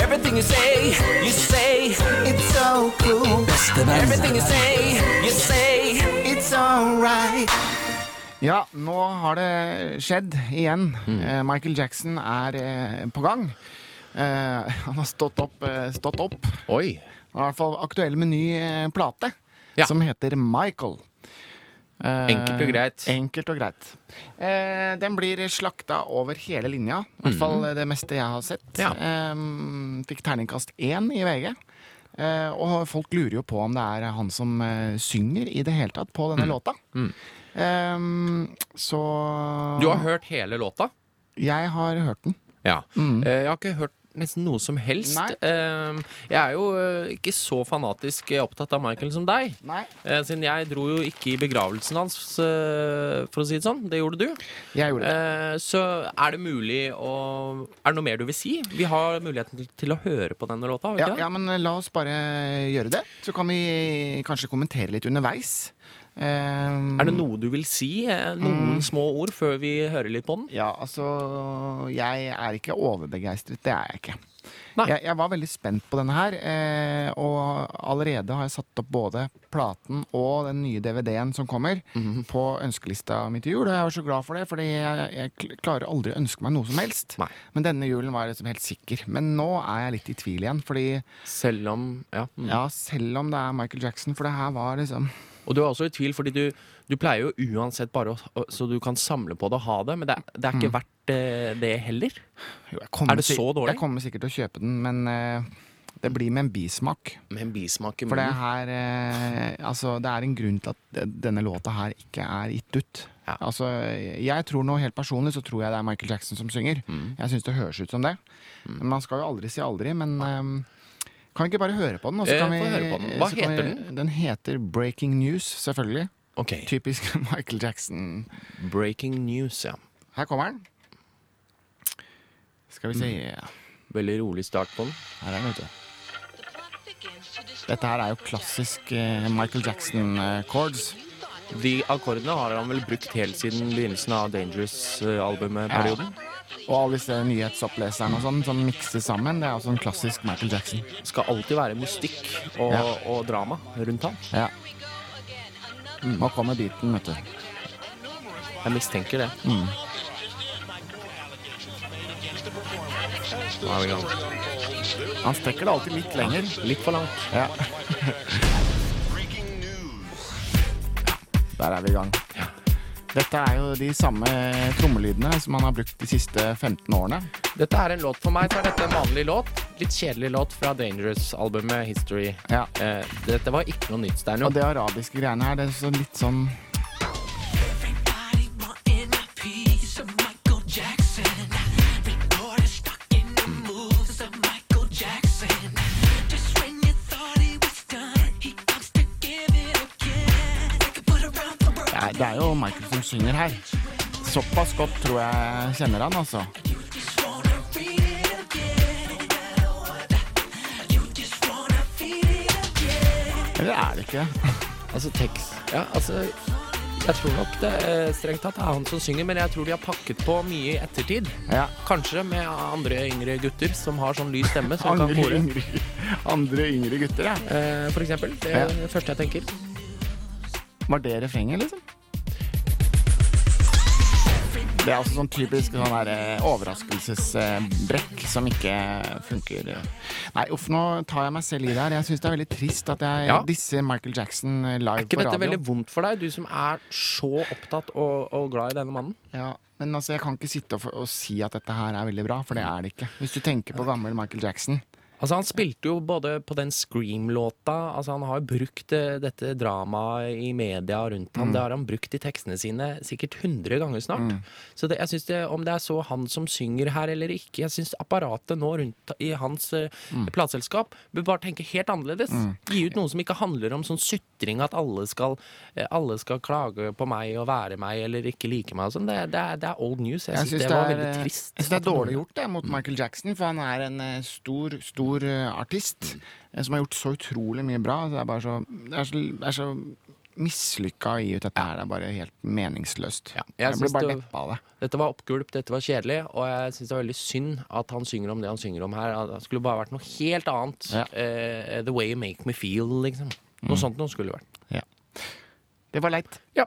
Everything you say, you say, It's so cool. everything you say, you say. It's alright. Ja, nå har det skjedd igjen. Eh, Michael Jackson er eh, på gang. Eh, han har stått opp, eh, stått opp. Oi. Han er i hvert fall aktuell med ny eh, plate, Ja. som heter Michael. Eh, Enkelt og greit. Enkelt og greit. Eh, den blir slakta over hele linja. I hvert fall det meste jeg har sett. Mhm. Ja. Eh, fikk terningkast én i VG. Eh, og folk lurer jo på om det er han som eh, synger i det hele tatt på Mm. denne låta. Eh, så Du har hørt hele låta? Jeg har hørt den. Ja. Eh, Jeg har ikke hørt nesten noe som helst. Eh, Jeg er jo uh, ikke så fanatisk opptatt av Michael som deg. Nei. Eh, Siden jeg dro jo ikke i begravelsen hans, eh, for å si det sånn. Det gjorde du. Jeg gjorde det. Eh, Så er det mulig å Er det noe mer du vil si? Vi har muligheten til, til å høre på denne låta. Ja, ja, men la oss bare gjøre det. Så kan vi kanskje kommentere litt underveis. Eh, Er det noe du vil si? Eh, Noen Mm. små ord før vi hører litt på den? Ja, altså Jeg er ikke overbegeistret. Det er jeg ikke. Jeg, jeg var veldig spent på denne her, eh, og allerede har jeg satt opp både platen og den nye DVD-en som kommer, Mhm. på ønskelista mi til jul. Og jeg var så glad for det, fordi jeg, jeg klarer aldri å ønske meg noe som helst. Nei. Men denne julen var jeg liksom helt sikker. Men nå er jeg litt i tvil igjen, fordi Selv om Ja. mm. ja, selv om det er Michael Jackson, for det her var liksom Og du er også i tvil, fordi du, du pleier jo uansett bare å, så du kan samle på det og ha det, men det, det er ikke verdt eh, det heller. jo, Er det så dårlig? Jeg kommer sikkert til å kjøpe den, men uh, det blir med en bismak. Med en bismak i For det her uh, Altså, det er en grunn til at denne låta her ikke er gitt ut. Ja. Altså, jeg tror nå helt personlig så tror jeg det er Michael Jackson som synger. Mm. Jeg syns det høres ut som det. Men Man skal jo aldri si aldri, men eh, kan vi ikke bare høre på den? Eh, kan vi, høre på den. Hva heter vi, Den heter Breaking News, selvfølgelig. Okay. Typisk Michael Jackson. Breaking news, ja. Her kommer den. Skal vi se Veldig rolig start på den. Her er den, vet du. Dette her er jo klassisk eh, Michael Jackson-chords. De akkordene har han vel brukt helt siden begynnelsen av Dangerous-albumet-perioden. Og alle disse nyhetsoppleserne og sånn som mikses sammen, det er også en klassisk Michael Jackson. Det Skal alltid være mystikk og, Ja. og drama rundt ham. Ja. Nå kommer beaten, vet du. Jeg mistenker det. Mm. Nå er vi i gang. Han strekker det alltid litt lenger. Litt for langt. Ja. Der er vi i gang. Dette er jo de samme trommelydene som han har brukt de siste 15 årene. Dette er en låt for meg, så er dette en vanlig låt. Litt kjedelig låt fra Dangerous-albumet History. Ja. Eh, dette var ikke noe nytt, Og det arabiske greiene her, det er så litt sånn er, det er jo Michael som synger her. Såpass godt tror jeg kjenner han, altså. Eller er det ikke? Altså tekst Ja, altså Jeg tror nok det eh, strengt tatt er han som synger, men jeg tror de har pakket på mye i ettertid. Ja. Kanskje med andre yngre gutter som har sånn lys stemme, som kan Andre kore. yngre, andre yngre gutter, ja. Eh, for eksempel. Det er det første jeg tenker. Var det refrenget, liksom? Det er altså sånn typisk sånn der, eh, overraskelsesbrekk som ikke funker. Nei, uff, nå tar jeg meg selv i det her. Jeg syns det er veldig trist at jeg Ja. disser Michael Jackson live på radio. Er ikke dette veldig vondt for deg, du som er så opptatt og, og glad i denne mannen? Ja, men altså, jeg kan ikke sitte og, og si at dette her er veldig bra, for det er det ikke. Hvis du tenker på gammel Michael Jackson. Altså Han spilte jo både på den Scream-låta Altså Han har brukt eh, dette dramaet i media rundt Mm. Det har han brukt i tekstene sine sikkert 100 ganger snart. Så det, jeg synes det, om det er så han som synger her eller ikke Jeg syns apparatet nå rundt i hans uh, Mm. plateselskap bør bare tenke helt annerledes. Gi ut noe som ikke handler om sånn sytring at alle skal, eh, alle skal klage på meg og være meg eller ikke like meg sånn. Det, det, er- det er old news. Jeg, syns det, var er, veldig eh, trist. jeg synes det er dårlig gjort det, mot Michael Jackson, for han er en stor, stor, stor eh, artist eh, som har gjort så utrolig mye bra. Det er bare så Det er så, det er så mislykka dette her. Det er bare helt meningsløst. Ja, jeg jeg ble bare deppa av det. Dette var oppgulp, dette var kjedelig, og jeg syns det er veldig synd at han synger om det han synger om her. Det skulle bare vært noe helt annet. Ja. Uh, the way you make me feel, liksom. Noe sånt noe skulle det vært. Ja. Det var leit. Ja.